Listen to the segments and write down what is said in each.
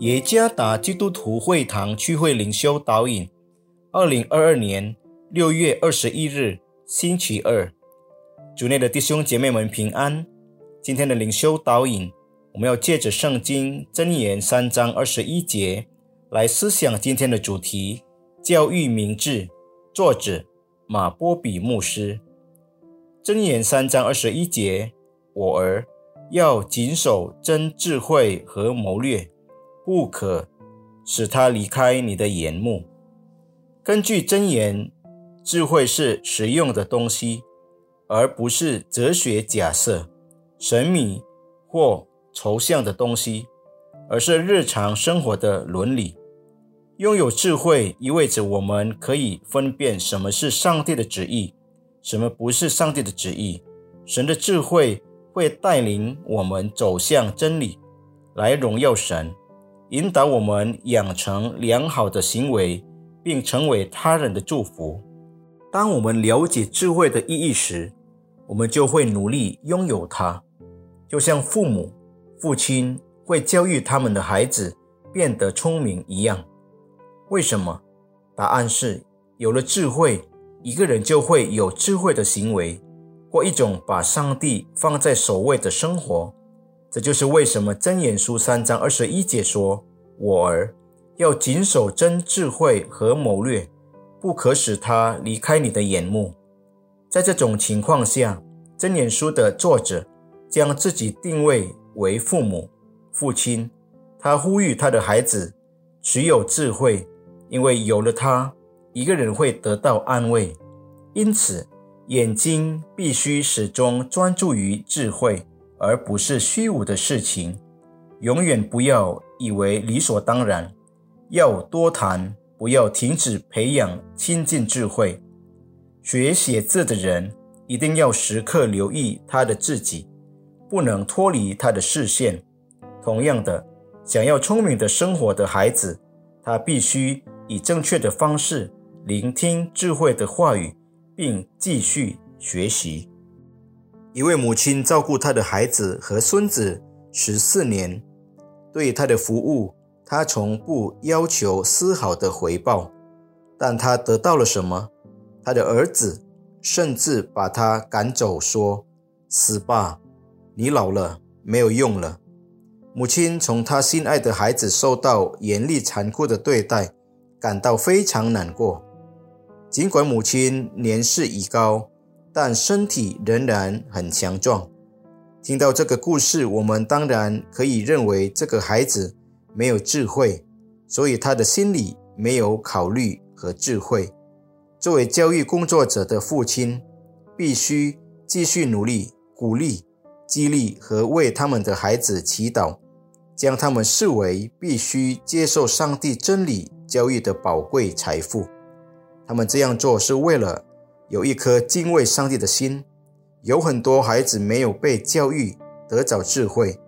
耶加达基督徒会堂区会灵修导引，二零二二年六月二十一日星期二，主内的弟兄姐妹们平安。今天的灵修导引，我们要借着圣经箴言三章二十一节来思想今天的主题：教育明智。作者马波比牧师。箴言三章二十一节，我儿要谨守真智慧和谋略。不可使他离开你的眼目。根据真言，智慧是实用的东西，而不是哲学假设、神秘或抽象的东西，而是日常生活的伦理。拥有智慧意味着我们可以分辨什么是上帝的旨意，什么不是上帝的旨意。神的智慧会带领我们走向真理，来荣耀神。引导我们养成良好的行为，并成为他人的祝福。当我们了解智慧的意义时，我们就会努力拥有它，就像父母、父亲会教育他们的孩子变得聪明一样。为什么？答案是：有了智慧，一个人就会有智慧的行为，过一种把上帝放在首位的生活。这就是为什么真言书三章二十一节说：“我儿要谨守真智慧和谋略，不可使他离开你的眼目。”在这种情况下，真言书的作者将自己定位为父母、父亲，他呼吁他的孩子持有智慧，因为有了他，一个人会得到安慰。因此，眼睛必须始终专注于智慧。而不是虚无的事情，永远不要以为理所当然。要多谈，不要停止培养亲近智慧。学写字的人一定要时刻留意他的自己，不能脱离他的视线。同样的，想要聪明的生活的孩子，他必须以正确的方式聆听智慧的话语，并继续学习。一位母亲照顾她的孩子和孙子十四年，对她的服务，她从不要求丝毫的回报。但她得到了什么？她的儿子甚至把她赶走，说：“死吧，你老了，没有用了。”母亲从她心爱的孩子受到严厉残酷的对待，感到非常难过。尽管母亲年事已高。但身体仍然很强壮。听到这个故事，我们当然可以认为这个孩子没有智慧，所以他的心里没有考虑和智慧。作为教育工作者的父亲，必须继续努力，鼓励、激励和为他们的孩子祈祷，将他们视为必须接受上帝真理教育的宝贵财富。他们这样做是为了。有一颗敬畏上帝的心，有很多孩子没有被教育得着智慧，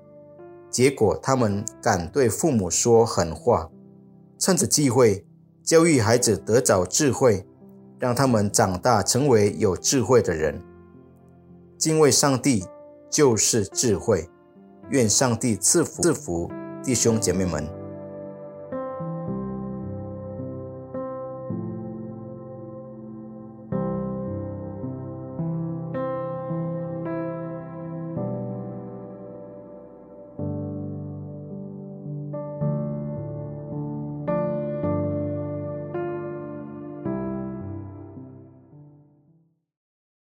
结果他们敢对父母说狠话。趁着机会教育孩子得着智慧，让他们长大成为有智慧的人。敬畏上帝就是智慧。愿上帝赐福赐福弟兄姐妹们。